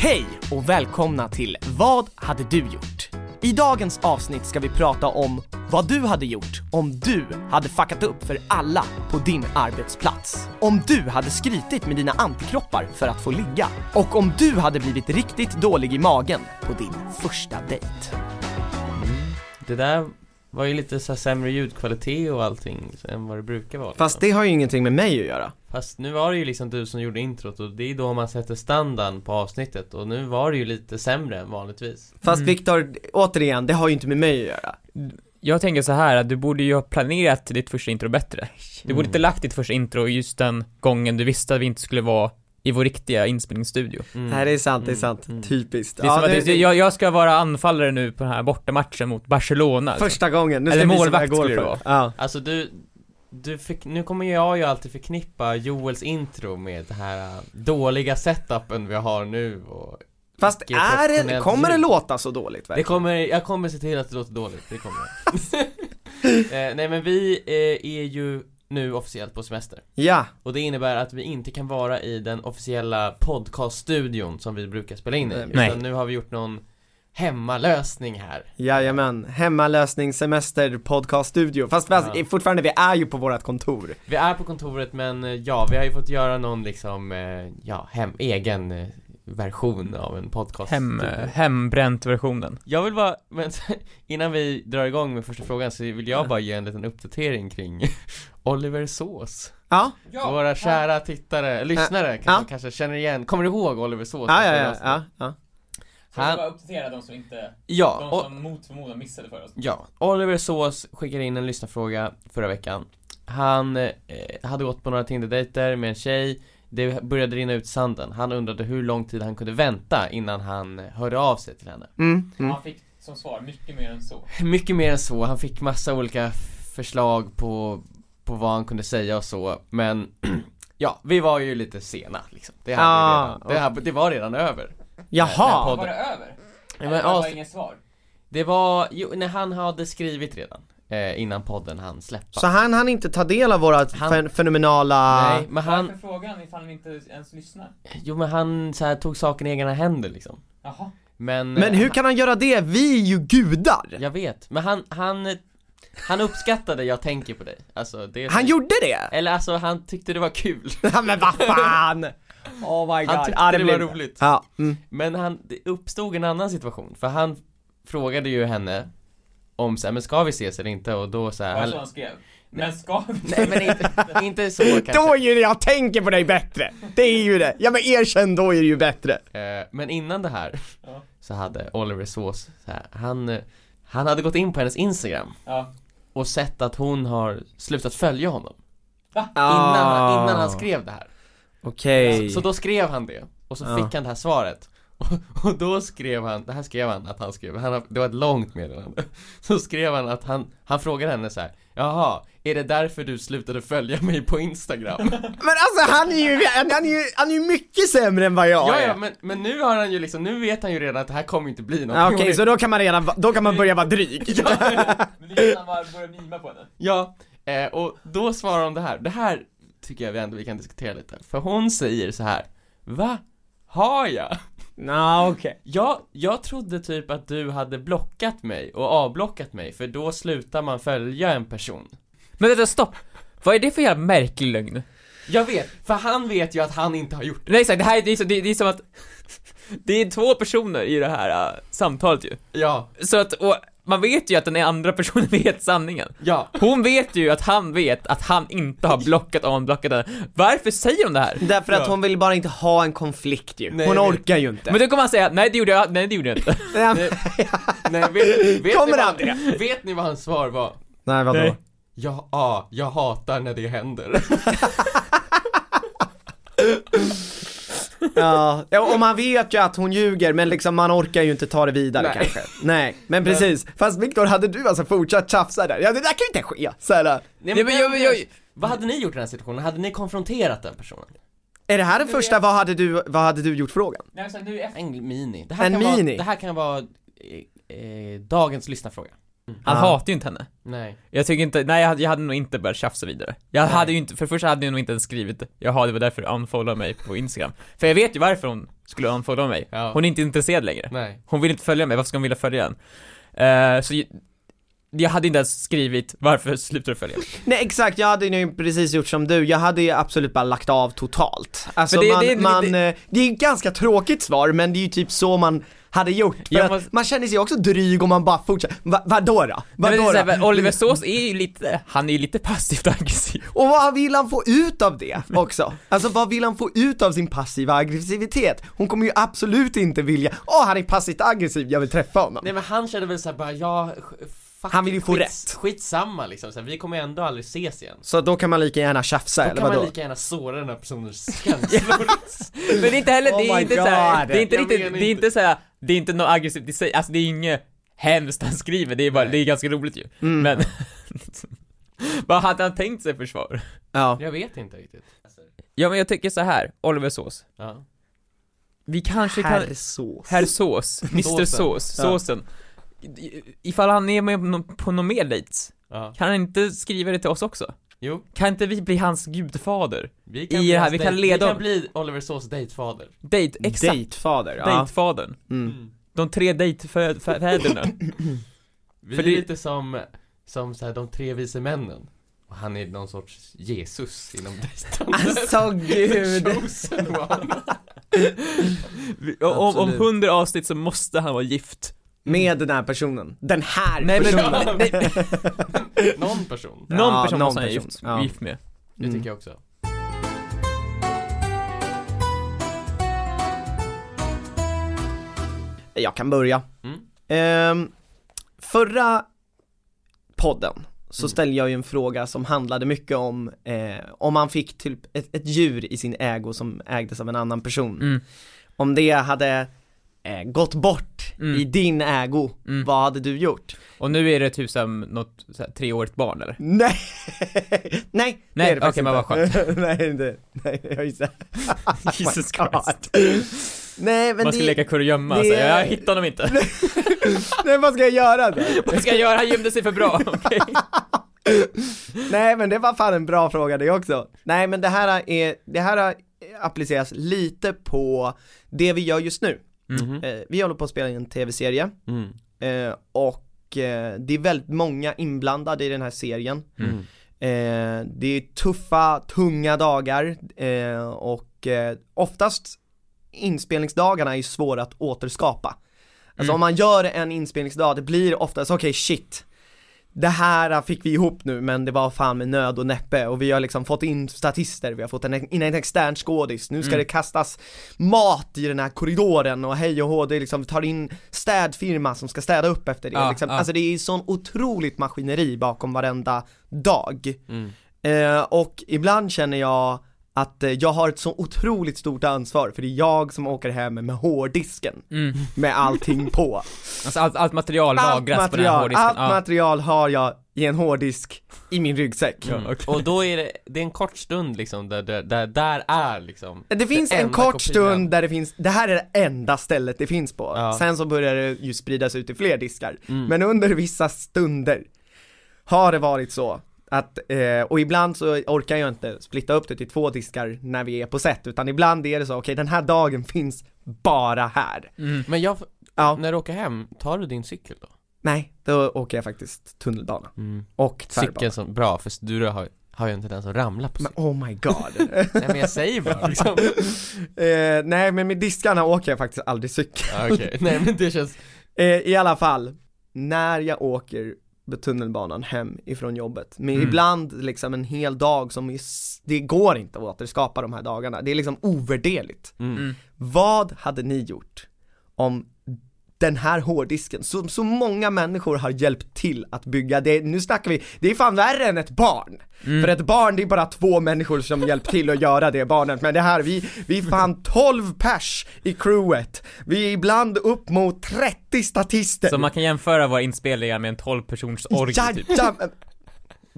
Hej och välkomna till Vad hade du gjort? I dagens avsnitt ska vi prata om vad du hade gjort om du hade fuckat upp för alla på din arbetsplats. Om du hade skrytit med dina antikroppar för att få ligga. Och om du hade blivit riktigt dålig i magen på din första dejt. Mm, det där var ju lite så här sämre ljudkvalitet och allting än vad det brukar vara Fast det har ju ingenting med mig att göra. Fast nu var det ju liksom du som gjorde introt och det är då man sätter standarden på avsnittet och nu var det ju lite sämre än vanligtvis Fast Viktor, återigen, det har ju inte med mig att göra. Jag tänker så här att du borde ju ha planerat ditt första intro bättre. Du borde inte lagt ditt första intro just den gången du visste att vi inte skulle vara i vår riktiga inspelningsstudio. mm. Nej det är sant, det är Mm, sant. mm. Typiskt. Det är som att det, jag, jag ska vara anfallare nu på den här bortamatchen mot Barcelona. liksom. Första gången, nu Eller ska vad målvakt skulle det vara. Ja. Alltså du, du fick, nu kommer jag ju alltid förknippa Joels intro med det här äh, dåliga setupen vi har nu och Fast är det, kommer det låta så dåligt Det verkligen? kommer, jag kommer se till att det låter dåligt, det kommer jag eh, Nej men vi eh, är ju nu officiellt på semester Ja, Och det innebär att vi inte kan vara i den officiella podcaststudion som vi brukar spela in i Nej. Utan nu har vi gjort någon hemmalösning här jajamän. Hemmalösning, semester, podcast, studio. Fast, fast Ja. fortfarande, vi är ju på vårt kontor. Vi är på kontoret men eh, ja, vi har ju fått göra någon liksom, eh, ja, hem, egen eh, version av en podcast Hem, eh, hembränt versionen. Jag vill bara, men innan vi drar igång med första frågan så vill jag bara ge en liten uppdatering kring Oliver Sås. Ja, Våra kära tittare, lyssnare Ja. kanske, kanske känner igen, kommer du ihåg Oliver Sås? ja, ja, ja, ja, ja. Han- uppdatera de som inte, Ja, och, mot förmodan missade förra ja, Oliver Sås skickade in en lyssnarfråga förra veckan. Han eh, hade gått på några Tinder-dejter med en tjej Det började rinna ut sanden, han undrade hur lång tid han kunde vänta innan han hörde av sig till henne Mm, mm. Han fick som svar mycket mer än så. Mycket mer än så, han fick massa olika förslag på, på vad han kunde säga och så, men Ja, vi var ju lite sena liksom Det, hade Ah, redan, det, hade, det var redan över Jaha! Podden. det över? Ja, men, avs- inget svar? Det var, jo, när han hade skrivit redan eh, Innan podden han släppa Så han hann inte ta del av våra Han- fen- fenomenala... Nej, men han, frågan ifall ni inte ens lyssnar? jo men han så här, tog saken i egna händer liksom Jaha. Men Men eh, hur kan han göra det? Vi är ju gudar! Jag vet, men han, han Han uppskattade jag tänker på dig, alltså det Han gjorde det? Eller alltså han tyckte det var kul men vad fan! Oh my god, Han tyckte Ja, det, var blev- roligt Ja, mm. Men han, det uppstod en annan situation, för han frågade ju henne om så här, men ska vi ses eller inte? Och då så här, han skrev. Men ska vi? Nej men inte, inte så kanske Då är ju det jag tänker på dig bättre! Det är ju det! Ja men erkänn, då är det ju bättre! Eh, Men innan det här Ja. så hade Oliver Sås så här, han, han hade gått in på hennes Instagram Ja. och sett att hon har slutat följa honom Va? innan, innan Ah. han skrev det här Okej så, så då skrev han det, och så Ja. fick han det här svaret och, och då skrev han, det här skrev han att han skrev, han, det var ett långt meddelande Så skrev han att han, han frågade henne så här. Jaha, är det därför du slutade följa mig på Instagram? Men alltså han är ju, han är ju, han är ju mycket sämre än vad jag ja, är ja, men, men nu har han ju liksom, nu vet han ju redan att det här kommer inte bli något Ja, Okej, så då kan man redan, då kan man börja vara dryg Ja, Men det är han bara börjar mima på henne. ja, eh, och då svarar hon det här, det här tycker jag vi ändå vi kan diskutera lite För hon säger så här. Va? Har jag? Nå, okej. Jag, jag trodde typ att du hade blockat mig och avblockat mig, för då slutar man följa en person. Men vänta, stopp! Vad är det för jävla märklig lögn? Jag vet, för han vet ju att han inte har gjort det. Nej exakt, det här är, det är, så, det, det är som att Det är två personer i det här äh, samtalet ju. Ja, Så att, och man vet ju att den andra personen vet sanningen ja Hon vet ju att han vet att han inte har blockat och blockat henne Varför säger hon det här? Därför att Ja. hon vill bara inte ha en konflikt ju, Nej, hon nej. orkar ju inte Men då kommer han säga, nej det gjorde jag, nej det gjorde jag inte Nej, Nej, vet, vet, Kommer ni han vad, vet ni vad hans svar var? Nej vadå? Nej. Ja, ja, jag hatar när det händer Ja, ja, och man vet ju att hon ljuger men liksom man orkar ju inte ta det vidare Nej. kanske Nej, men precis, fast Viktor hade du alltså fortsatt tjafsa där? Ja det där kan ju inte ske, såhär. Nej, Ja, men jag- jag- Vad hade ni gjort i den här situationen? Hade ni konfronterat den personen? Är det här den första, vad hade du, vad hade du gjort frågan? Nej, så nu efter En mini. Det här En kan mini? Vara, det här kan vara eh, eh, dagens lyssnarfråga. Han Ja. hatar ju inte henne. Nej. Jag tycker inte, nej jag hade, jag hade nog inte börjat tjafsa vidare. Jag Nej. hade ju inte, för det första hade jag nog inte ens skrivit Jaha, det var därför du unfollowade mig på Instagram. För jag vet ju varför hon skulle unfollowa mig. Ja. Hon är inte intresserad längre. Nej. Hon vill inte följa mig, varför ska hon vilja följa en? Eh, så jag hade inte ens skrivit varför slutar du följa? Nej exakt, jag hade ju precis gjort som du, jag hade ju absolut bara lagt av totalt. Alltså det- man, det är- man, det- eh, det är ju ett ganska tråkigt svar men det är ju typ så man hade gjort. För Jag att måste- Man känner sig också dryg om man bara fortsätter, Va, vadå då? Vadå då? men Oliver Sås är ju lite, han är ju lite passivt aggressiv. Och vad vill han få ut av det också? Alltså vad vill han få ut av sin passiva aggressivitet? Hon kommer ju absolut inte vilja, åh han är passivt aggressiv, jag vill träffa honom. Nej men han kände väl såhär bara, ja, fuck, Han vill ju få skits, rätt. Skitsamma liksom, så här, vi kommer ju ändå aldrig ses igen. Så då kan man lika gärna tjafsa Då eller kan vadå? man lika gärna såra den här personens känslor. Men det är inte heller, Oh det är inte såhär, det är inte riktigt, det är inte- inte såhär, det är inte något aggressivt i sig, alltså det är inget hemskt han skriver, det är bara, Nej. det är ganska roligt ju. Mm. Men, vad hade han tänkt sig för svar? Ja. jag vet inte riktigt. Ja men jag tycker så här, Oliver Sås, Ja. vi kanske kan, Herrsås. Herr Sås, Mr. Sås, Ja. såsen. I- Ifall han är med på nå- på någon mer dates, ja. kan han inte skriva det till oss också? Jo, Kan inte vi bli hans gudfader? vi I bli det här, vi kan dejt- leda Vi kan bli Oliver Sås dejtfader. Date, exakt, Dejtfader, ja. dejtfadern. Mm. De tre dejtfäderna. Vi För är det- lite som, som så här, de tre vise männen. Och han är någon sorts Jesus inom dejtandet. Alltså gud. Om, om hundra avsnitt så måste han vara gift. Med den här personen. Den här Nej, men- personen. nej, Någon person. Någon Ja, person någon måste han gift, Ja. gift med. Det Mm. tycker jag också. Jag kan börja. Mm. Ehm, förra podden så Mm. ställde jag ju en fråga som handlade mycket om eh, om man fick typ ett, ett djur i sin ägo som ägdes av en annan person. Mm. Om det hade eh, gått bort Mm. i din ägo, Mm. vad hade du gjort? Och nu är det typ som något så här, treårigt barn eller? Nej! nej, Nej, okej, men vad inte. nej, det, nej, jag gissar. Jesus Oh God. Nej men Man ska det, leka kurragömma, det alltså. jag hittar honom inte. nej vad ska jag göra då? Vad ska jag göra? Han gömde sig för bra, okej? Nej men det var fan en bra fråga det också. Nej men det här är, det här appliceras lite på det vi gör just nu. Mhm. Eh, vi håller på att spela in en tv-serie Mm. eh, och eh, det är väldigt många inblandade i den här serien. Mm. Eh, det är tuffa, tunga dagar eh, och eh, oftast inspelningsdagarna är svåra att återskapa. Alltså Mm. om man gör en inspelningsdag, det blir oftast okej shit det här fick vi ihop nu men det var fan med nöd och näppe och vi har liksom fått in statister, vi har fått en, in en extern skådis, nu ska Mm. det kastas mat i den här korridoren och hej och hå, det liksom, vi tar in städfirma som ska städa upp efter det Ja, liksom. ja. Alltså det är sån otroligt maskineri bakom varenda dag Mm. Eh, och ibland känner jag att eh, jag har ett så otroligt stort ansvar för det är jag som åker hem med hårddisken Mm. med allting på. Alltså allt, allt material allt lagras på den här material, hårddisken. allt ja. material har jag i en hårddisk i min ryggsäck. Ja, Mm. okej. Och då är det, det är en kort stund liksom där, där, där, där är liksom Det finns Det en kort kopian. stund där det finns, det här är det enda stället det finns på. Ja. Sen så börjar det ju spridas ut i fler diskar. mm. Men under vissa stunder har det varit så att, eh, och ibland så orkar jag inte splitta upp det till två diskar när vi är på set, utan ibland är det så, okej den här dagen finns bara här. Mm. Men jag, Ja, när du åker hem, tar du din cykel då? nej, då åker jag faktiskt tunnelbana och Cykeln som, bra, för du har, har ju en tendens att ramla på Men cykeln oh my god. Nej men jag säger bara liksom eh, nej men med diskarna åker jag faktiskt aldrig cykel. Okej, nej men det känns Eh, I alla fall, när jag åker tunnelbanan hem ifrån jobbet, men Mm. ibland liksom en hel dag som är, det går inte att återskapa de här dagarna, det är liksom ovärderligt. mm. Mm. Vad hade ni gjort om den här hårddisken, som så många människor har hjälpt till att bygga, det, nu snackar vi, det är fan värre än ett barn! Mm. För ett barn det är bara två människor som hjälpt till att göra det barnet, men det här, vi, vi är fan 12 pers i crewet, vi är ibland upp mot 30 statister Så man kan jämföra våra inspelningar med en 12 persons orgie typ.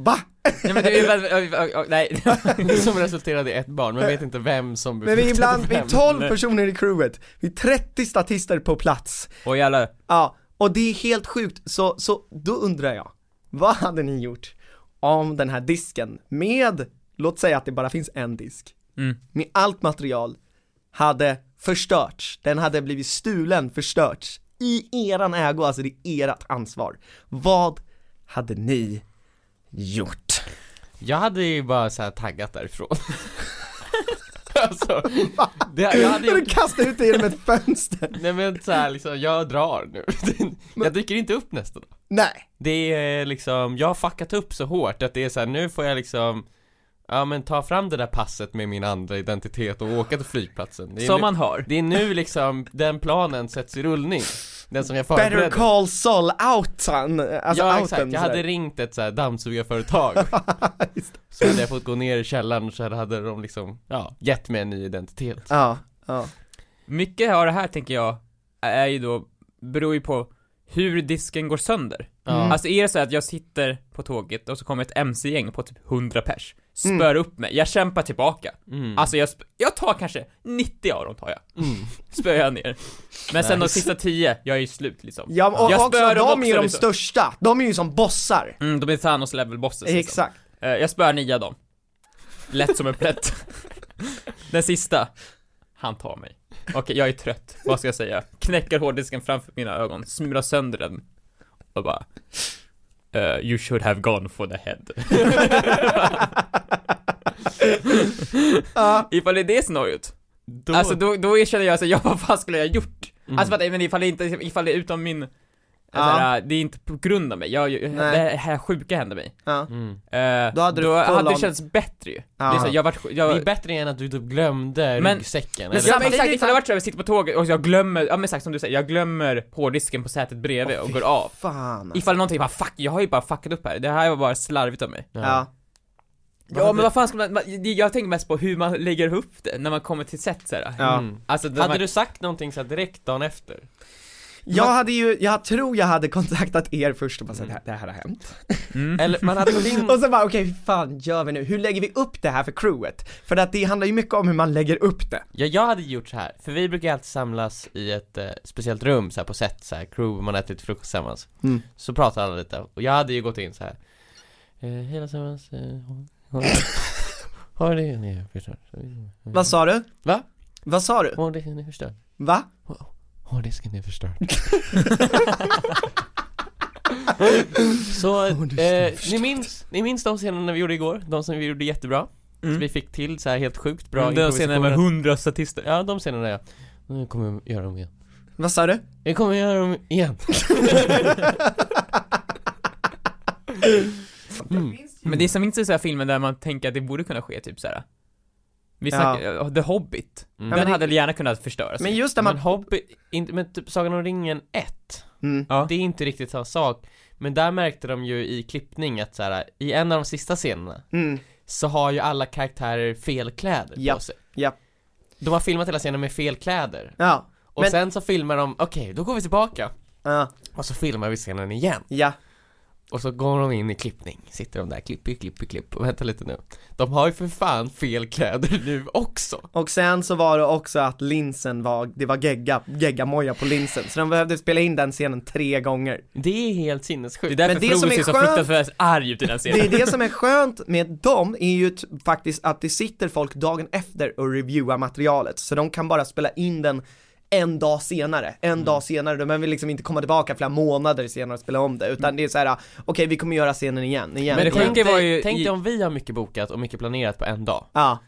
Va? Nej men det är nej. Som resulterade i ett barn, men vet inte vem som Men vi är ibland, vi är vem. 12 personer i crewet, vi är 30 statister på plats Och jävlar. Ja, Och det är helt sjukt, så, så då undrar jag, vad hade ni gjort om den här disken med, låt säga att det bara finns en disk, Mm. med allt material hade förstörts, den hade blivit stulen, förstörts i eran ägo, alltså det är ert ansvar. Vad hade ni gjort? Jag hade ju bara så här taggat därifrån Alltså, det, jag hade Du gjort, kastar ut det genom ett fönster! nej men så här, liksom, jag drar nu Jag dyker inte upp nästa dag Nej! Det är liksom, jag har fuckat upp så hårt att det är så här, nu får jag liksom Ja men ta fram det där passet med min andra identitet och åka till flygplatsen det är, Som nu, man hör. det är nu liksom, den planen sätts i rullning Den som jag Better förberedde call Saul outan, alltså Ja outen exakt, jag hade ringt ett så här dammsugarföretag. Så hade jag fått gå ner i källaren och så hade de liksom, ja, gett mig en ny identitet Ja, ja. Mycket av det här tänker jag är ju då, beror ju på hur disken går sönder. Mm. Alltså är det så att jag sitter på tåget och så kommer ett MC-gäng på typ 100 pers, Mm. spör upp mig, jag kämpar tillbaka. mm. Alltså jag, jag tar kanske 90 av dem tar jag, mm. spöar jag ner. Men sen de sista 10, jag är ju slut liksom. Ja, och Jag också, de är ju också, de liksom. största, de är ju som bossar Mm, de är Thanos level bosses liksom. Exakt Eh, Jag spöar nio av dem. Lätt som en plätt. Den sista, han tar mig. Okej, jag är trött. Vad ska jag säga? Knäcker hårddisken framför mina ögon, smular sönder den och bara eh, You should have gone for the head. Ja, Ifall det är det scenariot, Då, alltså då, då känner jag så ja vad fan skulle jag ha gjort? Mm. Alltså för att, men ifall det inte, ifall det är utom min Ja. Alltså, här, det är inte på grund av mig, jag, det här sjuka hände mig. ja, mm. Eh, Då hade du då hade det känts bättre ju. Det är Ja. så, här, jag vart, jag, Det är bättre än att du typ glömde Men- ryggsäcken Men eller? ja, men exakt, ifall det varit så att jag sitter på tåget och jag glömmer, ja men exakt som du säger, jag glömmer hårddisken på sätet bredvid Åh, och går av. fan alltså. Ifall någonting bara fuck, jag har ju bara fuckat upp här, det här var bara slarvigt av mig. Ja, Ja men vad fan ska man, jag tänker mest på hur man lägger upp det när man kommer till set såhär. Ja. Mm. Alltså, Hade man, du sagt någonting så här direkt dagen efter? Jag hade ju, jag tror jag hade kontaktat er först och bara sagt det här, det här har hänt mm. Eller man hade gått in Och så bara okej, hur fan gör vi nu? Hur lägger vi upp det här för crewet? För att det handlar ju mycket om hur man lägger upp det Ja, jag hade gjort så här, för vi brukar alltid samlas i ett eh, speciellt rum så här på set, så här, crew, man äter lite frukost tillsammans Mm. Så pratar alla lite, och jag hade ju gått in så här. Eh, hela tillsammans, eh, har, har det ni förstört? Vad sa du? Va? Vad sa du? Har det ni förstört? Va? Har disken är förstörd Så, Hårddisken eh, ni minns, ni minns de scenerna vi gjorde igår? De som vi gjorde jättebra? Mm. Så vi fick till så här helt sjukt bra Den scenen med improvisationer. hundra statister. Ja, de scenerna ja Nu kommer jag göra dem igen Vad sa du? Jag kommer göra dem igen mm. Men det är som inte så här filmer där man tänker att det borde kunna ske, typ såhär. Vi Ja. snackar, ja. The Hobbit. Mm. Den men det- hade gärna kunnat förstöras. Men just Men man, Hobby, inte, men typ Sagan om ringen 1 mm. ja. Det är inte riktigt samma sak Men där märkte de ju i klippning att så här, i en av de sista scenerna Mm. Så har ju alla karaktärer fel kläder på Japp, sig japp. De har filmat hela scenen med fel kläder Ja, Och Men- sen så filmar de, okej då går vi tillbaka ja, Och så filmar vi scenen igen ja, Och så går de in i klippning, sitter de där, klipp, klipp, klipp, och vänta lite nu. De har ju för fan fel kläder nu också. Och sen så var det också att linsen var, det var gegga, geggamoja på linsen, så de behövde spela in den scenen tre gånger. Det är helt Det är sinnessjukt därför Men det Frodo som är ser så skönt- fruktansvärt arg ut i den Det är scenen. det som är skönt med dem, är ju faktiskt att det sitter folk dagen efter och reviewar materialet, så de kan bara spela in den en dag senare, en dag senare, de behöver liksom inte komma tillbaka flera månader senare och spela om det, utan det är så här: okej vi kommer göra scenen igen, igen, Men det Tänk var dig, ju tänk i- dig om vi har mycket bokat och mycket planerat på en dag Ja,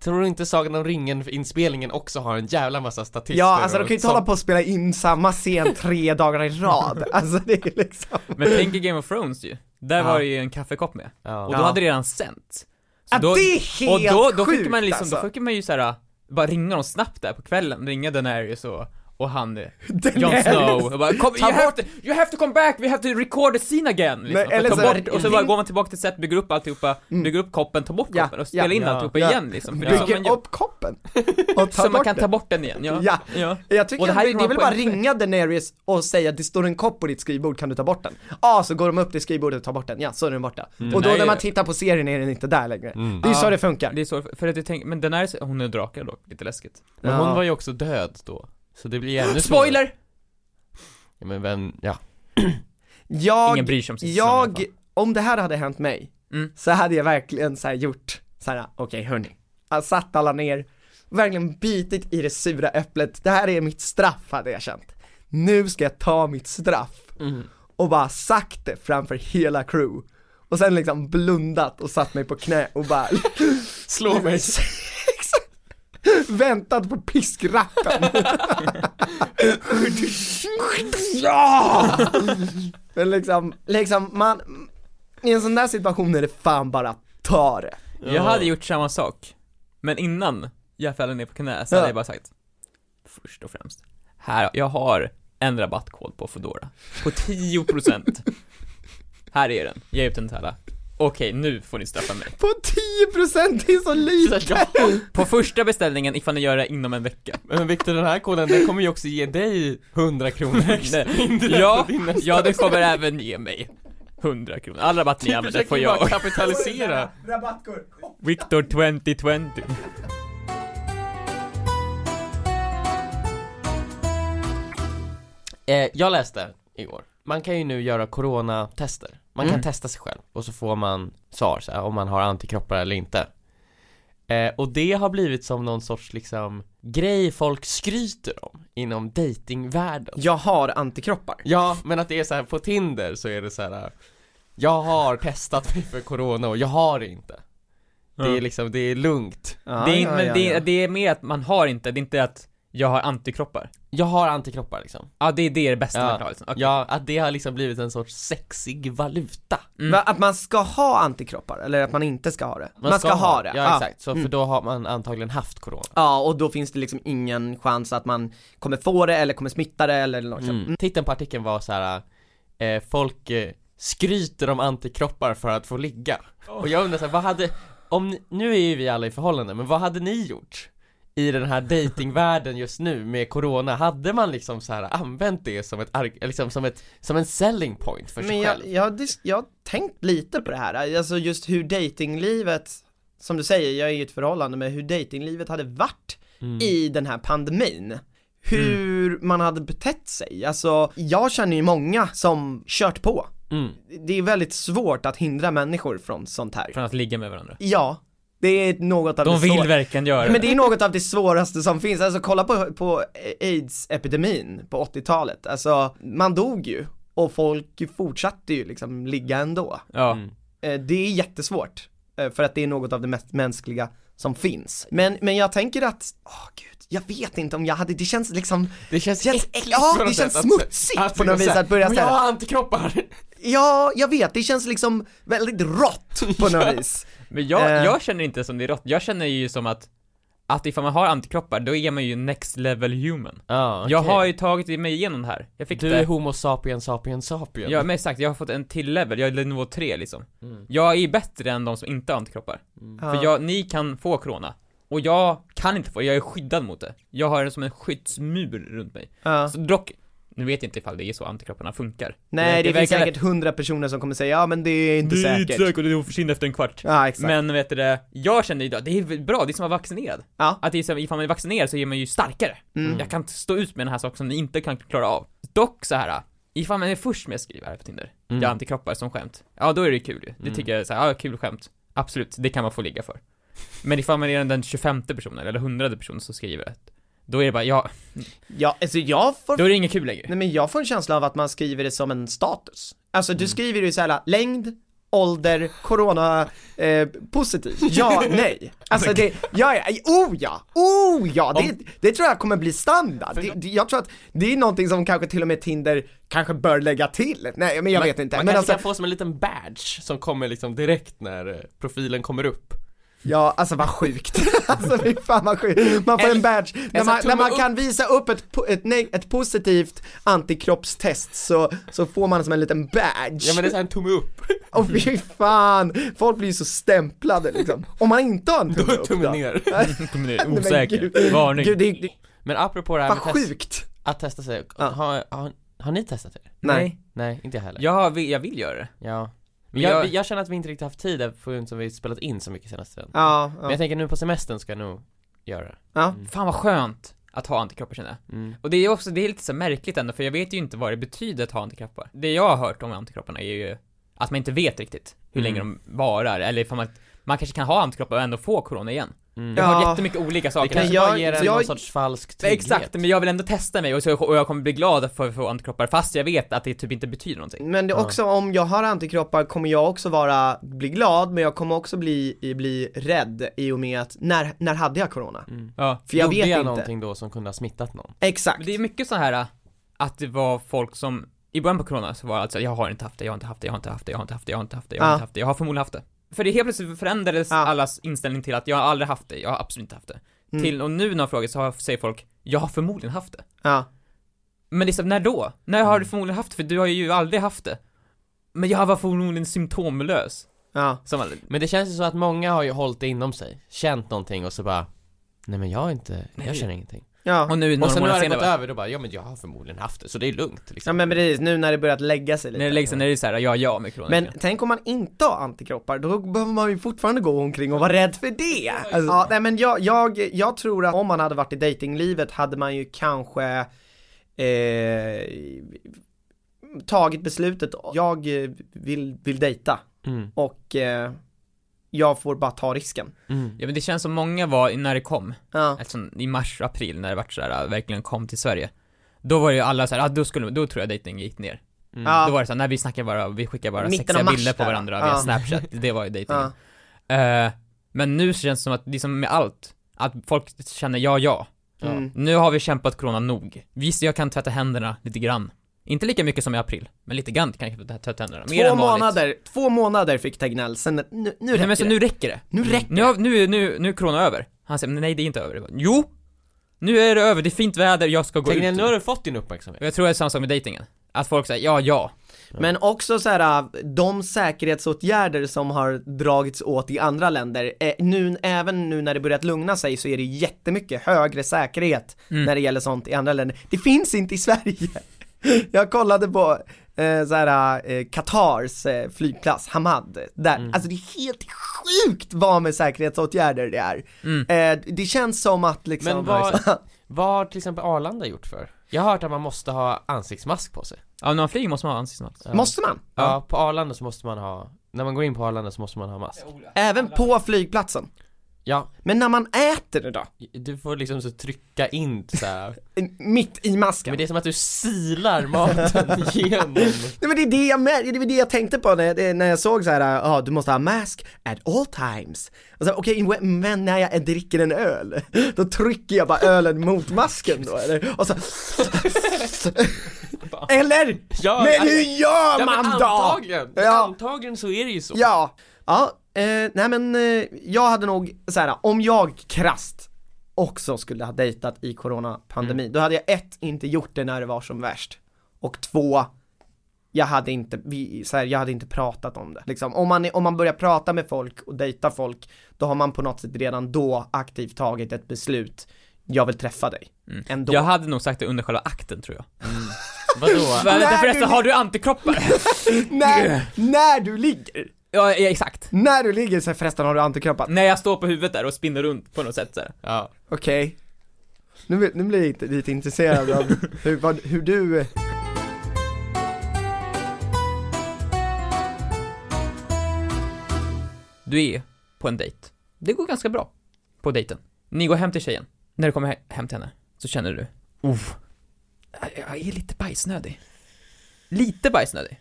Tror du inte Sagan om ringen-inspelningen också har en jävla massa statister ja alltså de kan ju inte hålla på och spela in samma scen tre dagar i rad, alltså det är liksom Men tänk i Game of Thrones ju. Där Ja. var det ju en kaffekopp med. Ja. Och då Ja. hade det redan sänts. Så Ja, då, det är helt och då, då sjukt fick man liksom, alltså. då fick man ju såhär, bara ringa dem snabbt där på kvällen, ringa Daenerys och, och han, Jon Snow, och bara kom, you, have to, you have to come back, we have to record the scene again! Liksom. Nej, eller så här, bort, och så bara går man tillbaka till set, bygger upp alltihopa, Mm. bygger upp koppen, tar bort Ja, koppen och spelar ja, in ja, alltihopa ja. igen liksom. Så Bygger man upp koppen och så man kan den. ta bort den igen, ja. Ja. ja. Jag tycker Och det här det, är väl bara ringa Daenerys och säga att det står en kopp på ditt skrivbord, kan du ta bort den? Ja, ah, så går de upp till skrivbordet och tar bort den, ja så är den borta. Mm. Och då när man tittar på serien är den inte där längre. Mm. Det är så det funkar. Det är så, för att jag tänker, men Daenerys, hon är drake dock, lite läskigt. Men hon var ju också död då Så det blir ännu. Spoiler! Ja men vem, ja Jag, Ingen bryr sig om sin säsong jag, fall. om det här hade hänt mig, Mm. så hade jag verkligen så här gjort så här: okej hörni, jag satt alla ner, verkligen bitit i det sura äpplet, det här är mitt straff hade jag känt. Nu ska jag ta mitt straff Mm. och bara sagt det framför hela crew. Och sen liksom blundat och satt mig på knä och bara Slå mig Väntat på piskrappen. Ja! Men liksom, liksom man I en sån där situation är det fan bara ta det. Jag hade gjort samma sak, men innan jag föll ner på knä så Ja. hade jag bara sagt Först och främst, här, jag har en rabattkod på Foodora. På 10% Här är den, ge ut den till alla Okej, nu får ni straffa mig. På 10% det är så lite! På första beställningen ifall ni gör det inom en vecka. Men Viktor den här koden, den kommer ju också ge dig 100 kronor extra Ja, ja det kommer även ge mig 100 kronor, all rabatt ni Du använder får jag. kapitalisera! Victor 2020 eh, Jag läste igår, man kan ju nu göra coronatester Man kan Mm. testa sig själv och så får man svar så här, om man har antikroppar eller inte eh, Och det har blivit som någon sorts liksom grej folk skryter om inom datingvärlden Jag har antikroppar Ja, men att det är så här på Tinder så är det så här. Jag har testat mig för corona och jag har det inte Det är liksom, det är lugnt ja, det, är, ja, men ja, det, ja. det är mer att man har inte, det är inte att jag har antikroppar Jag har antikroppar liksom Ja det är det, är det bästa man kan ha Ja, liksom. Okej. ja, att det har liksom blivit en sorts sexig valuta Mm. Att man ska ha antikroppar, eller att man inte ska ha det? Man, ska, ha det, Ja exakt, så Mm. för då har man antagligen haft corona Ja, och då finns det liksom ingen chans att man kommer få det eller kommer smitta det eller något sånt. mm. Titeln på artikeln var så här. Eh, folk eh, skryter om antikroppar för att få ligga Och jag undrar så här, vad hade, om, ni- nu är ju vi alla i förhållande, men vad hade ni gjort? I den här datingvärlden just nu med corona, hade man liksom så här använt det som ett, liksom som ett, som en selling point för sig Men själv? jag, jag, jag har tänkt lite på det här, alltså just hur datinglivet som du säger, jag är i ett förhållande med hur datinglivet hade varit Mm. i den här pandemin. Hur man hade betett sig, alltså jag känner ju många som kört på. Mm. Det är väldigt svårt att hindra människor från sånt här. Från att ligga med varandra Ja, det är något av De det vill svår- verkligen göra Men det är något av det svåraste som finns, alltså kolla på, på aids-epidemin på 80-talet, alltså man dog ju och folk fortsatte ju liksom ligga ändå. Ja, Mm. Eh, Det är jättesvårt, eh, för att det är något av det mest mänskliga som finns. Men, men jag tänker att, åh gud, jag vet inte om jag hade, det känns liksom, Det känns, Känns äckligt ja, på det känns sätt smutsigt på något vis säga, att börja "Men så här- Jag har antikroppar! ja, jag vet, det känns liksom väldigt rått på något vis. Men jag, Eh. jag känner inte som det är rått, jag känner ju som att att ifall man har antikroppar, då är man ju next level human. Ja, Jag okej. har ju tagit mig igenom det här, jag fick Du det. är homo sapiens sapiens sapien. Ja men exakt, jag har fått en till level, jag är nivå 3 liksom. Mm. Jag är bättre än de som inte har antikroppar. Ja. För jag, ni kan få corona. Och jag kan inte få jag är skyddad mot det. Jag har det som en skyddsmur runt mig. Ja. Så dock, nu vet jag inte ifall det är så antikropparna funkar Nej, det, finns verkar- säkert hundra personer som kommer säga, ja men det är inte Det är säkert. inte säkert, och det försvinner efter en kvart Ja, exakt. Men vet du det, jag känner idag, det är bra, det är som att vara vaccinerad Ja. Att det är som, ifall man är vaccinerad så är man ju starkare Mm. Jag kan stå ut med den här saken som ni inte kan klara av Dock så här. Ifall man är först med att skriva här på Tinder, Mm. jag har antikroppar som skämt Ja då är det kul ju, det Mm. tycker jag är så här, ja kul skämt Absolut, det kan man få ligga för Men ifall man är den 25 personen, eller 100 personen som skriver det Då är det bara, ja, Ja, alltså jag får, då är det inget kul längre nej men jag får en känsla av att man skriver det som en status. Alltså Mm. du skriver ju såhär, längd, ålder, corona, eh, positiv, ja, nej. Alltså det, ja, ja, oh ja, oh ja, det, det tror jag kommer bli standard. Det, det, jag tror att det är någonting som kanske till och med Tinder kanske bör lägga till. Nej, men jag vet inte. Man Men kanske alltså, kan få som en liten badge som kommer liksom direkt när eh, profilen kommer upp Ja, alltså vad sjukt. alltså fy fan vad sjukt. Man får en badge, när sån man, när man kan visa upp ett, ett, nej, ett positivt antikroppstest så, så får man som en liten badge. Ja men det är en tumme upp, Och fy fan, folk blir ju så stämplade liksom. Om man inte har en tumme upp tumme då. ner Kommer nu, Nej, men osäker, varning Gud, det, det, Men apropå det här med test, sjukt. att testa sig, har, har, har ni testat det? Nej. Nej, inte jag heller Jag, vill, jag vill göra det Ja jag, jag- jag känner att vi inte riktigt haft tid eftersom som vi spelat in så mycket senaste tiden Ja, Men ja. jag tänker nu på semestern ska jag nog göra det ja. Mm. Fan vad skönt att ha antikroppar känner jag. Mm. Och det är också, det är lite så märkligt ändå, för jag vet ju inte vad det betyder att ha antikroppar. Det jag har hört om antikropparna är ju att man inte vet riktigt hur Mm. länge de varar, eller ifall man, man kanske kan ha antikroppar och ändå få corona igen. Mm. Jag har Ja. jättemycket olika Det saker. kanske jag- bara ger en jag- någon sorts falsk trygghet. Exakt, men jag vill ändå testa mig och, så, och jag kommer bli glad för att få antikroppar fast jag vet att det typ inte betyder någonting. Men det är Ja. också, om jag har antikroppar kommer jag också vara, bli glad, men jag kommer också bli, bli rädd i och med att, när, när hade jag corona? Mm. Ja. För jag Gjorde vet jag inte. någonting då som kunde ha smittat någon? Exakt. Men det är mycket så här att det var folk som, i början på corona så var det alltså, jag har inte haft det, jag har inte haft det, jag har inte haft det, jag har inte haft det, jag har inte haft det, jag har inte haft det, jag har förmodligen haft det. För det helt plötsligt förändrades Ja. allas inställning till att jag har aldrig haft det, jag har absolut inte haft det. Mm. Till, och nu när jag frågar så har, säger folk, jag har förmodligen haft det. Ja. Men liksom, när då? När har du förmodligen haft det? För du har ju aldrig haft det. Men jag var förmodligen symptomlös. Ja. Som, Men det känns ju så att många har ju hållit det inom sig, känt någonting och så bara Nej men jag har inte, Nej. jag känner ingenting Ja. och nu Och några sen nu har det gått senare, över, då bara, ja men jag har förmodligen haft det, så det är lugnt ja liksom men precis, nu när det börjat lägga sig när lite. det läggs när det är såhär, ja, ja med corona. Men tänk om man inte har antikroppar, då behöver man ju fortfarande gå omkring och vara rädd för det! Alltså, ja, nej men jag, jag, jag tror att om man hade varit i datinglivet hade man ju kanske eh, tagit beslutet, jag vill, vill dejta mm. och eh, jag får bara ta risken. Mm. Ja men det känns som många var, när det kom, Ja, alltså i mars, april, när det vart sådär, verkligen kom till Sverige. Då var ju alla såhär, ah, då skulle, då tror jag dejting gick ner. Mm. Ja. Då var det såhär, när vi snackar bara, vi skickar bara Mitten sexiga mars bilder på varandra ja. via snapchat, det var ju dejting. ja, Eh, men nu känns det som att, det är som med allt, att folk känner ja, ja. mm. Nu har vi kämpat corona nog. Visst, jag kan tvätta händerna lite grann. Inte lika mycket som i april, men lite grann kan jag tvätta händerna. Mer Två än vanligt. månader, två månader fick Tegnell, sen nu, nu Nej räcker men så det. nu räcker det. Nu räcker Nu, har, nu, nu, nu är corona över. Han säger, nej det är inte över. Bara, Jo! Nu är det över, det är fint väder, jag ska gå Tegnell, ut. nu har du fått din uppmärksamhet Och jag tror det är samma sak med dejtingen. Att folk säger ja, ja. Men också så här, de säkerhetsåtgärder som har dragits åt i andra länder, eh, nu, även nu när det börjat lugna sig så är det jättemycket högre säkerhet Mm. när det gäller sånt i andra länder. Det finns inte i Sverige. Jag kollade på eh, så här, eh, Qatars eh, flygplats, Hamad, där, Mm. alltså det är helt sjukt vad med säkerhetsåtgärder det är. Mm. Eh, det känns som att liksom Men vad- Vad har till exempel Arlanda gjort för? Jag har hört att man måste ha ansiktsmask på sig Ja, när man flyger måste man ha ansiktsmask. Ja. Måste man? Ja, på Arlanda så måste man ha, när man går in på Arlanda så måste man ha mask Även på flygplatsen? Ja, Men när man äter det då? du får liksom så trycka in så här. Mitt i masken? Men det är som att du silar maten genom Nej men det är det jag, det var det jag tänkte på när jag, när jag såg så här, ja du måste ha mask at all times. Okej, men när jag dricker en öl, då trycker jag bara ölen mot masken då eller? Och så Eller? Ja, Men hur gör ja, man då? antagligen, Ja. antagligen så är det ju så Ja, ja, eh, nej men eh, jag hade nog så här, om jag krasst också skulle ha dejtat i coronapandemin, då hade jag ett, inte gjort det när det var som värst. Och två, jag hade inte, vi, så här, jag hade inte pratat om det. Liksom, om, man, om man börjar prata med folk och dejta folk, då har man på något sätt redan då aktivt tagit ett beslut, jag vill träffa dig. Mm. Ändå. Jag hade nog sagt det under själva akten tror jag. Vadå? Men Nej, förresten, du- har du antikroppar? när, när du ligger, ja, ja, exakt. när du ligger så här, förresten har du antikroppar. När jag står på huvudet där och spinner runt på något sätt så här. Ja, Okej. Nu, blir- nu blir jag lite, lite intresserad av hur, vad, hur du... Du är på en dejt. Det går ganska bra på dejten. Ni går hem till tjejen. När du kommer he- hem till henne så känner du, Uff, jag är lite bajsnödig. Lite bajsnödig.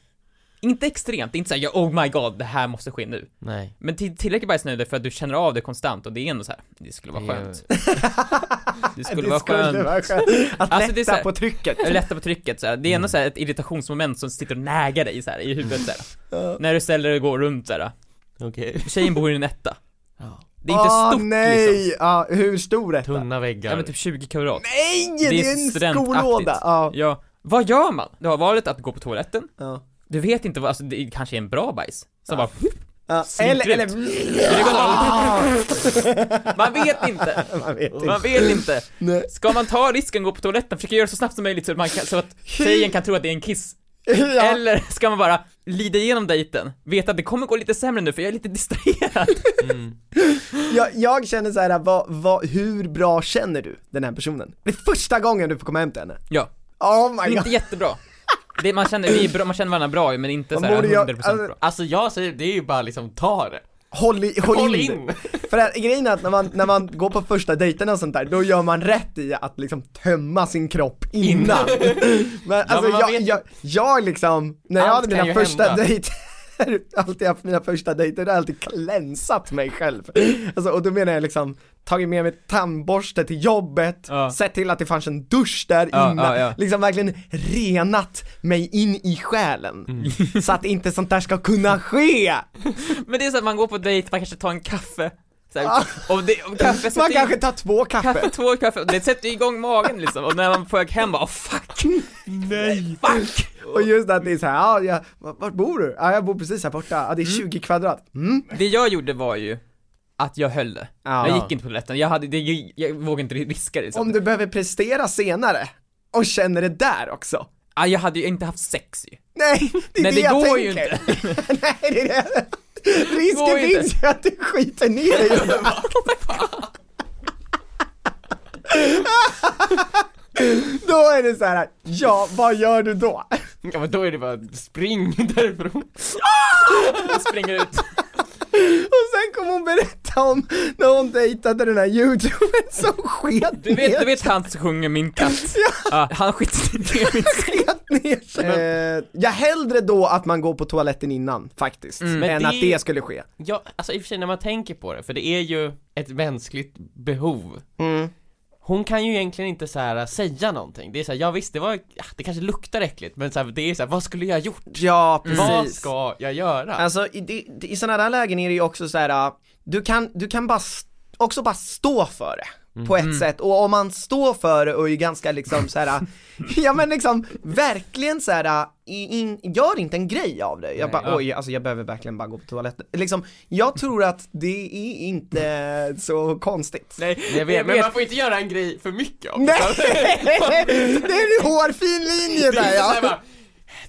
Inte extremt, inte såhär, oh my god, det här måste ske nu. nej Men till, tillräckligt bajsnödig för att du känner av det konstant och det är ändå så här. det skulle vara Det är- skönt. Det skulle vara skönt. vara skönt. Att Alltså, det är lätta så här- på trycket. Jag lättar på trycket så här. det är ändå så här ett irritationsmoment som sitter och nägar dig så här i huvudet så här. När du ställer dig och går runt så här. Okej Tjejen bor i en etta. ja. Det är inte Åh, stort nej! liksom. Ja, hur stor är det? Tunna väggar Ja men typ 20 kvadrat. Nej! Det Det är är en skolåda! Ja. Ja, vad gör man? Du har valet att gå på toaletten, ja. Du vet inte vad, alltså det kanske är en bra bajs. Så bara, ja. Eller, eller... man vet inte. Man vet inte. Man vet inte. Nej. Ska man ta risken och gå på toaletten, försöka göra det så snabbt som möjligt så att, man kan, så att tjejen kan tro att det är en kiss. ja. Eller ska man bara lida igenom dejten, veta att det kommer gå lite sämre nu för jag är lite distraherad Mm. jag, jag känner så här, vad, vad, hur bra känner du den här personen? Det är första gången du får komma hem till henne. Ja, Oh my god. inte jättebra det, man, känner, vi bra, man känner varandra bra men inte Man såhär borde 100% ju- bra alltså- jag säger, det är ju bara liksom ta det Håll, i, håll, Håll in. in. För att, grejen är att när man, när man går på första dejterna och sånt där, då gör man rätt i att liksom tömma sin kropp innan. men alltså men man jag, vet- jag, jag liksom, när jag Allt hade mina ju första hända. dejter alltid haft mina första dejter, då har jag alltid klänsat mig själv. Alltså, och då menar jag liksom, tagit med mig tandborste till jobbet, Ja. sett till att det fanns en dusch där Ja, innan, ja, ja. liksom verkligen renat mig in i själen. Mm. Så att inte sånt där ska kunna ske! Men det är så att man går på dejt, man kanske tar en kaffe såhär, och, det, och kaffe Man kanske tar två kaffe. kaffe, två kaffe, och det sätter igång magen liksom, och när man på väg hem bara oh, fuck, nej, fuck! Och just att det är så här, ja, ja vart bor du? Ja, jag bor precis här borta, ja, det är 20 kvadrat. Mm. Det jag gjorde var ju att jag höll det. Ja. Jag gick inte på toaletten, jag hade, det, jag, jag vågade inte riska det liksom. Om du behöver prestera senare, och känner det där också. ah, jag hade ju inte haft sex ju. Nej, det är Nej, det, det jag går ju tänker. inte. Nej, det är det. Risken ju finns ju att du skiter ner dig i det. Då är det så här, ja, vad gör du då? Ja men då är det bara spring därifrån Jag springer ut. Och sen kommer hon berätta om när hon dejtade den här youtubern som sket Du vet, ner du vet han som sjunger min katt? Ja. han skiter inte i min sket ner sig. Eh, jag hellre då att man går på toaletten innan, faktiskt, Mm. Men än det- att det skulle ske. Ja, alltså i och för sig när man tänker på det, för det är ju ett mänskligt behov Mm. Hon kan ju egentligen inte så här säga någonting, det är så här, ja visst det var, ja, det kanske luktar äckligt men så här, det är så här, vad skulle jag gjort? Ja, precis. Vad ska jag göra? Alltså i, det- i sådana där lägen är det ju också så här. Du kan, du kan bara, också bara stå för det. På ett sätt, och om man står för det och är ganska liksom så här, ja men liksom verkligen så här, in, gör inte en grej av det. Jag bara, ja. oj, alltså jag behöver verkligen bara gå på toaletten. Liksom, jag tror att det är inte så konstigt. Nej, jag vet, men man får inte göra en grej för mycket av det. Nej! Det är en hårfin linje där ja.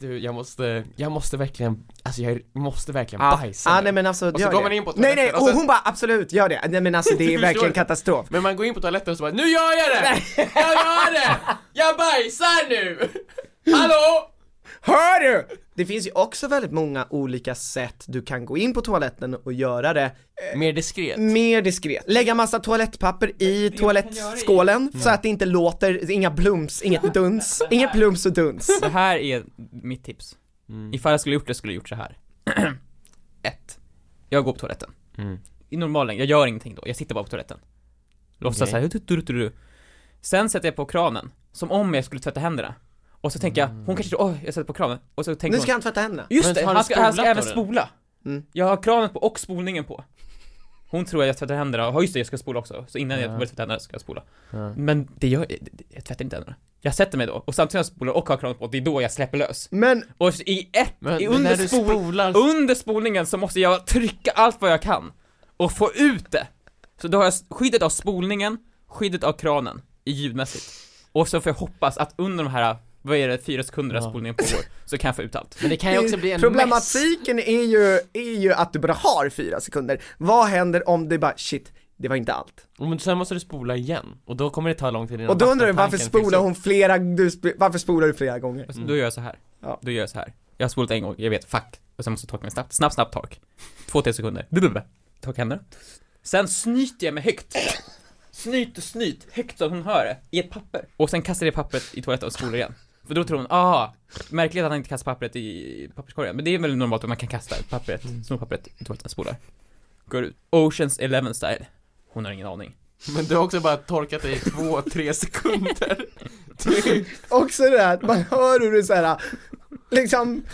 Du, jag måste, jag måste verkligen, alltså jag måste verkligen Ja, bajsa ah, nu. nej men alltså, Och så går det. man in på Nej nej, toaletten och så- hon bara absolut, gör det. Nej men alltså det är verkligen katastrof. Men man går in på toaletten och så bara, nu gör jag det! Jag gör det! Jag bajsar nu! Hallå! Hör du? Det finns ju också väldigt många olika sätt du kan gå in på toaletten och göra det Mer diskret. mer diskret. Lägga massa toalettpapper i toalettskålen så att det inte låter, inga plums, inget duns, inget plums och duns. Det här är mitt tips. Mm. Ifall jag skulle gjort det skulle jag gjort så här. Ett. Jag går på toaletten. Mm. I normalen, jag gör ingenting då, jag sitter bara på toaletten. Låtsas Okej. såhär. Sen sätter jag på kranen, som om jag skulle tvätta händerna. Och så tänker jag, hon kanske tror, oj, jag sätter på kranen. Och så tänker Nu hon, ska han tvätta händerna. just det, har han ska, han ska spolat även då, spola. Mm. Jag har kranen på och spolningen på. Hon tror att jag tvättar händerna, och just det, jag ska spola också. Så innan jag Ja. börjar tvätta händerna ska jag spola. Ja. Men det gör jag, jag tvättar inte händerna. Jag sätter mig då, och samtidigt som jag spolar och har kranen på, det är då jag släpper lös. Men, Och i ett, Men, i men under, när du spol, spolar under spolningen så måste jag trycka allt vad jag kan och få ut det. Så då har jag skyddet av spolningen, skyddet av kranen, i ljudmässigt. Och så får jag hoppas att under de här, vad är det, fyra sekunder Ja. spolningen pågår, så kan jag få ut allt. Men det kan ju också bli en mess. problematiken är ju, är ju att du bara har fyra sekunder. Vad händer om det bara, shit, det var inte allt. Men sen måste du spola igen, och då kommer det ta lång tid innan Och då undrar du varför spolar hon flera, du, varför spolar du flera gånger? Så, Då gör jag så här. Ja. Då gör jag så här. Jag har spolat en gång, jag vet, fuck. Och sen måste jag torka mig snabbt. Snabb, snabb tork. Två, tre sekunder. Blablabla. Torka händerna. Sen snyter jag mig högt. Snyt och snyt, högt så hon hör det, i ett papper. Och sen kastar jag det pappret i toaletten och spolar igen. För då tror hon, ah, märkligt att han inte kastar pappret i papperskorgen. Men det är väl normalt att man kan kasta pappret, snorpappret i toaletten och spolar. Går ut. Oceans Eleven style. Hon har ingen aning. Men du har också bara torkat dig i två, tre sekunder Också det här att man hör hur du såhär, liksom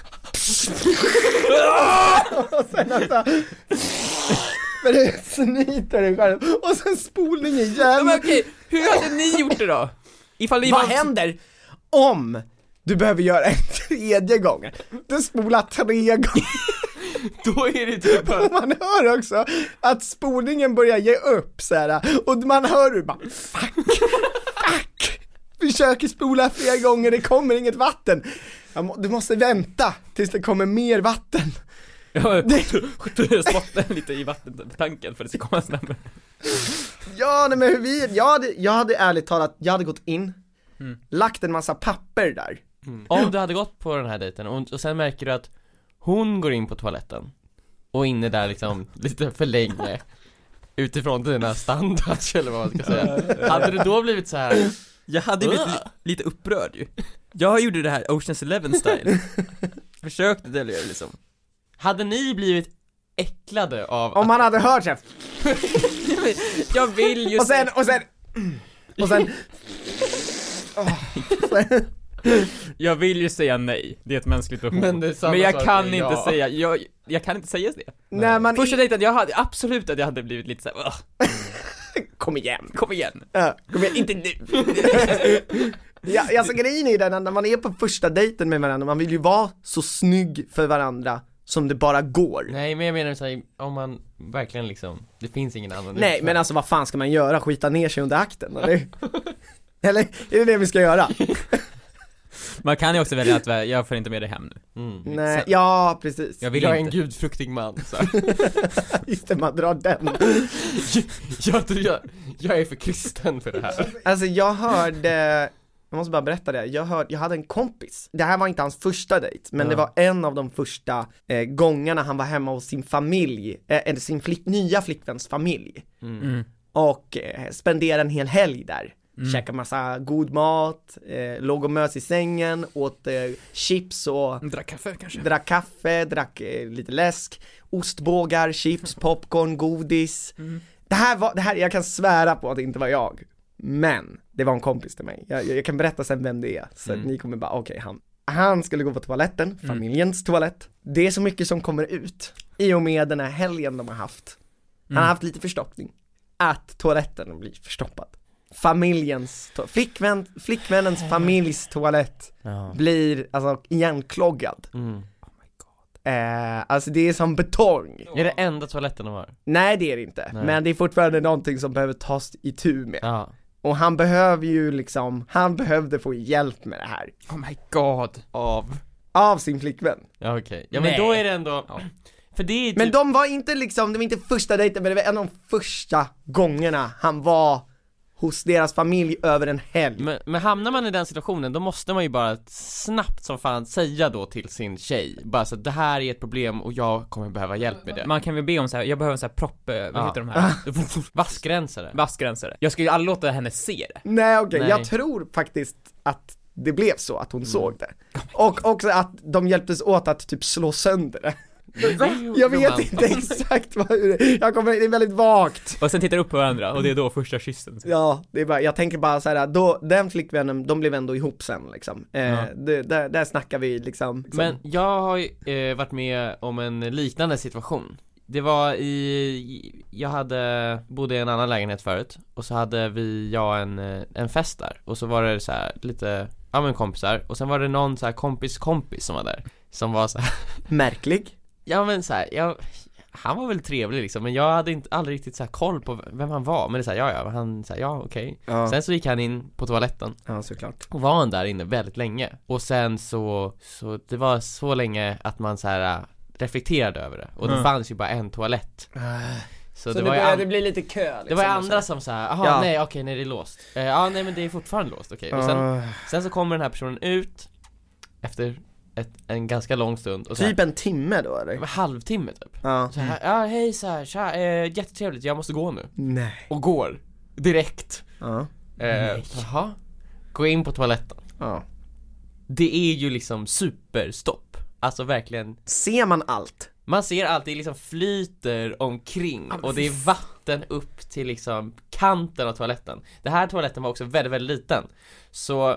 och sen alltså för du snyter dig själv och sen spolning igen. men okej, hur hade ni gjort det då? Ifall ni Vad var- händer om du behöver göra en tredje gång? Du spolar tre gånger Då är det typ och man hör också att spolningen börjar ge upp så här och man hör hur bara fuck, fuck, försöker spola flera gånger, det kommer inget vatten. Du måste vänta tills det kommer mer vatten. Ja, spotta lite i vattentanken för att det ska komma snabbare. Ja, nej men hur vi, jag hade, jag hade ärligt talat, jag hade gått in, Mm. lagt en massa papper där. Om du hade gått på den här dejten och, och sen märker du att hon går in på toaletten och inne där liksom lite för länge Utifrån dina standards eller vad man ska säga Hade du då blivit så här? Jag hade blivit li- lite upprörd ju. Jag gjorde det här Oceans Eleven style. Försökte dölja det liksom. Hade ni blivit äcklade av Om man hade hört såhär, Jag vill ju och sen, och sen, och sen, Jag vill ju säga nej, det är ett mänskligt behov. Men det är samma Men jag sak kan med inte ja. säga, jag, jag kan inte säga det. när man, Första dejten, jag hade absolut att jag hade blivit lite såhär, kom igen. kom igen. Ja, kom igen, inte nu. ja, alltså grejen är ju den, att när man är på första dejten med varandra, man vill ju vara så snygg för varandra som det bara går. Nej men jag menar såhär, om man verkligen liksom, det finns ingen annan Nej utväg. men alltså vad fan ska man göra? Skita ner sig under akten eller? Eller är det det vi ska göra? Man kan ju också välja att jag får inte med dig hem nu. mm. Nej, ja precis. Jag vill Jag är en inte. gudfruktig man så. Just det, man drar den. jag, tror jag, jag är för kristen för det här Alltså jag hörde, jag måste bara berätta det, jag hörde, jag hade en kompis, det här var inte hans första dejt, men Ja. det var en av de första eh, gångerna han var hemma hos sin familj, eh, eller sin flick, nya flickväns familj. Mm. Och eh, spenderade en hel helg där. Käkade massa god mat, eh, låg och mös i sängen, åt eh, chips och Drack kaffe kanske? drack kaffe, drack eh, lite läsk, ostbågar, chips, popcorn, godis. Det här var, det här, jag kan svära på att det inte var jag. Men, det var en kompis till mig. Jag, jag, kan berätta sen vem det är, så att ni kommer bara, okej han. Han skulle gå på toaletten, familjens toalett. Det är så mycket som kommer ut i och med den här helgen de har haft. Han har haft lite förstoppning. Att toaletten blir förstoppad. Familjens, to- flickvän, flickvännens familjs toalett ja. blir alltså igenkloggad. mm. Eh, alltså det är som betong. Är det enda toaletten de har? Nej det är det inte, Nej. men det är fortfarande någonting som behöver tas itu med. Ja Och han behöver ju liksom, han behövde få hjälp med det här. Oh my god. Av? Av sin flickvän. Ja okej, ja men Nej. då är det ändå, för det är typ, Men de var inte liksom, det var inte första dejten, men det var en av de första gångerna han var hos deras familj över en helg. men, men hamnar man i den situationen då måste man ju bara snabbt som fan säga då till sin tjej Bara så att det här är ett problem och jag kommer behöva hjälp med det Man kan väl be om så här, jag behöver en så här propp, eh, vad Ja. heter de här? Vassgränsare Vassgränsare. Jag skulle ju aldrig låta henne se det. Nej okej, Nej. jag tror faktiskt att det blev så att hon såg det. Och också att de hjälptes åt att typ slå sönder det. Jag vet inte exakt vad, hur det, jag kommer, det är väldigt vagt. Och sen tittar upp på varandra och det är då första kyssen. Ja, det är bara, jag tänker bara så här, då, den flickvännen, de blev ändå ihop sen liksom. Eh, Ja. det, där, där snackar vi liksom. liksom Men jag har ju eh, varit med om en liknande situation Det var i, jag hade, bodde i en annan lägenhet förut och så hade vi, jag en, eh, en fest där och så var det så här lite, ja men kompisar och sen var det någon så här kompis kompis som var där Som var så här, Märklig. Ja men så här, jag, han var väl trevlig liksom men jag hade inte, aldrig riktigt så här koll på vem han var. Men det är så här, ja ja, han så här, ja okej. Ja, Sen så gick han in på toaletten. Ja såklart. och var han där inne väldigt länge. Och sen så, så det var så länge att man så här äh, reflekterade över det. Och det Mm. fanns ju bara en toalett. Så, Så, det, det, började an- bli lite kö liksom, det var ju andra som sa jaha Ja. nej okej nej det är låst. Eh, Ja nej men det är fortfarande låst okej. Och sen, Ah, sen så kommer den här personen ut Efter ett, en ganska lång stund och så här, typ en timme då det eller? var halvtimme typ Ja. så här, ja hej så här, tja, eh, jättetrevligt jag måste gå nu Nej. Och går Direkt Ja. eh, Jaha Gå in på toaletten Ja. Det är ju liksom superstopp Alltså verkligen Ser man allt? Man ser alltid liksom flyter omkring och det är vatten upp till liksom kanten av toaletten Det här toaletten var också väldigt, väldigt liten Så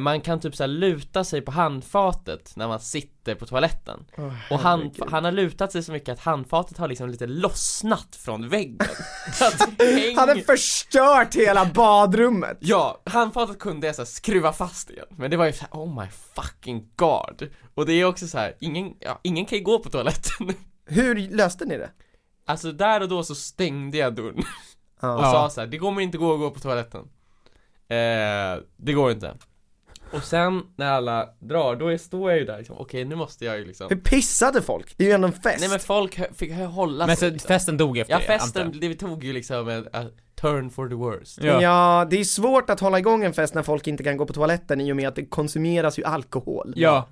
man kan typ så här luta sig på handfatet när man sitter på toaletten. Och han, han har lutat sig så mycket att handfatet har liksom lite lossnat från väggen. Han hade förstört hela badrummet! Ja, handfatet kunde jag så här skruva fast igen. Men det var ju såhär, oh my fucking god. Och det är också så här, ingen, ja, ingen kan ju gå på toaletten. Hur löste ni det? Alltså där och då så stängde jag dörren. Och Ja. sa så här, det kommer inte gå att gå på toaletten. Eh, Det går inte Och sen när alla drar, då är, står jag ju där liksom, okej nu måste jag ju liksom Hur pissade folk? Det är ju ändå en fest Nej men folk hö- fick hö- hålla Men sig så liksom. festen dog efter Ja det, festen, antar det tog ju liksom en a turn for the worst jag. Ja. det är svårt att hålla igång en fest när folk inte kan gå på toaletten i och med att det konsumeras ju alkohol Ja,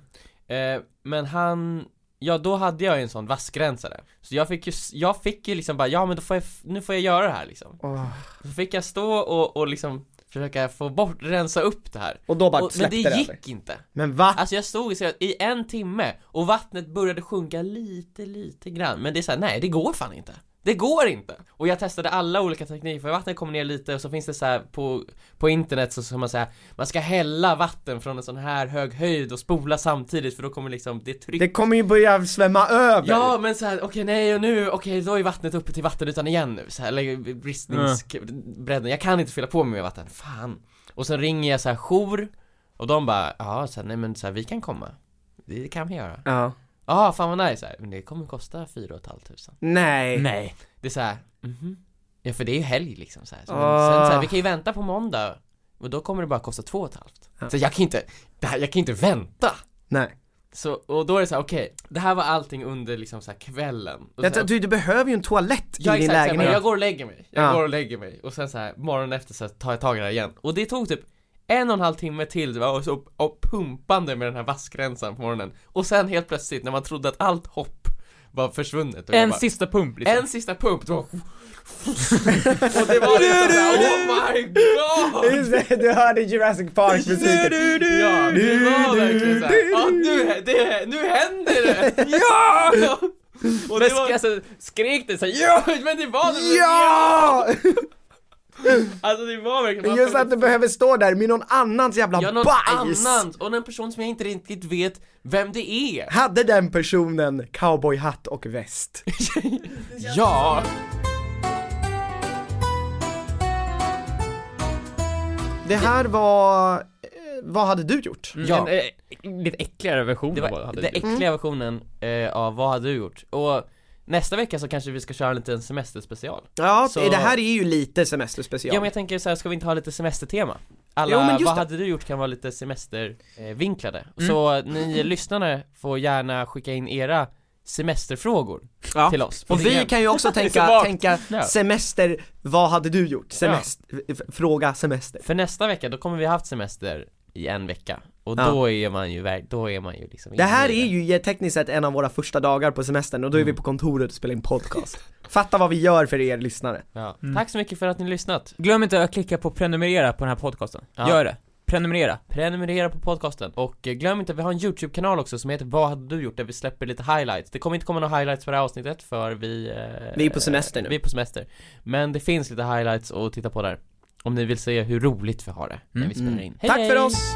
Eh, men han, ja då hade jag ju en sån vassgränsare Så jag fick ju, s- jag fick ju liksom bara, ja men då får jag, f- nu får jag göra det här liksom Åh. Så fick jag stå och, och liksom försöka få bort, rensa upp det här Och då bara och, Men det det över. gick inte Men va? Alltså jag stod i, i en timme och vattnet började sjunka lite, lite grann Men det är såhär, nej det går fan inte Det går inte! Och jag testade alla olika tekniker, för vattnet kommer ner lite och så finns det så här på, på internet så ska man säga Man ska hälla vatten från en sån här hög höjd och spola samtidigt för då kommer liksom det tryck Det kommer ju börja svämma över. Ja men såhär, okej nej och nu, okej då är vattnet uppe till vattenytan igen nu så här, eller bristningsbredden, jag kan inte fylla på med mer vatten, fan. Och sen ringer jag så här jour och de bara, ja så här, nej men så här, vi kan komma. Det kan vi göra. Ja. Ja, fan vad nice så här, men det kommer kosta fyra och ett halvt tusen Nej. nej. Det är såhär, mhm Ja för det är ju helg liksom så här. Så, Ah. sen så här, vi kan ju vänta på måndag Och då kommer det bara kosta två och ett halvt Ja. Så jag kan inte, det här, jag kan inte vänta Nej. Så, och då är det så här, okej, det här var allting under liksom så här kvällen och så här, Jag, du, du behöver ju en toalett Ja i din exakt, så här, men lägenhet jag går och lägger mig, jag Ja. går och lägger mig och sen så här morgonen efter så tar jag tag i det här igen Och det tog typ en och en halv timme till, det var så och pumpande med den här vassgränsen på morgonen Och sen helt plötsligt när man trodde att allt hopp var försvunnet och En bara, sista pump liksom. en sista pump, då Och det var liksom såhär, oh my god! Du hörde Jurassic Park musiken Ja, det var verkligen såhär, ja nu, det, nu händer det! Ja! Och Men det var, alltså, skrek det såhär ja! men det var det! Ja! Alltså det var verkligen man Just att du behöver stå där med någon annans jävla Ja, någon bajs! annan, och en person som jag inte riktigt vet vem det är Hade den personen cowboyhatt och väst? Ja! Det här var, vad hade du gjort? Mm, Ja. En eh, lite äckligare version Det av vad hade den du gjort. äckliga versionen eh, av vad hade du gjort? Och nästa vecka så kanske vi ska köra en liten semesterspecial Ja, Så- det här är ju lite semesterspecial Ja men jag tänker så här, ska vi inte ha lite semestertema? Alla, Jo, men just vad hade du gjort kan vara lite semestervinklade eh. Mm. Så ni lyssnare får gärna skicka in era semesterfrågor Ja. till oss Och vi kan ju också tänka, tänka Ja. semester, vad hade du gjort? Semester, f- fråga semester För nästa vecka, då kommer vi ha haft semester i en vecka Och Ja. då är man ju, då är man ju liksom Det här är ju tekniskt sett en av våra första dagar på semestern och då är vi Mm. på kontoret och spelar in podcast Fatta vad vi gör för er lyssnare ja. Mm. Tack så mycket för att ni har lyssnat Glöm inte att klicka på prenumerera på den här podcasten. Ja. Gör det. Prenumerera. Prenumerera på podcasten och eh, glöm inte, vi har en YouTube-kanal också som heter Vad hade du gjort? Där vi släpper lite highlights Det kommer inte komma några highlights för det här avsnittet för vi eh, Vi är på semester nu. Vi är på semester Men det finns lite highlights att titta på där Om ni vill se hur roligt vi har det när Mm. vi spelar Mm. in Hej, Tack hej! för oss!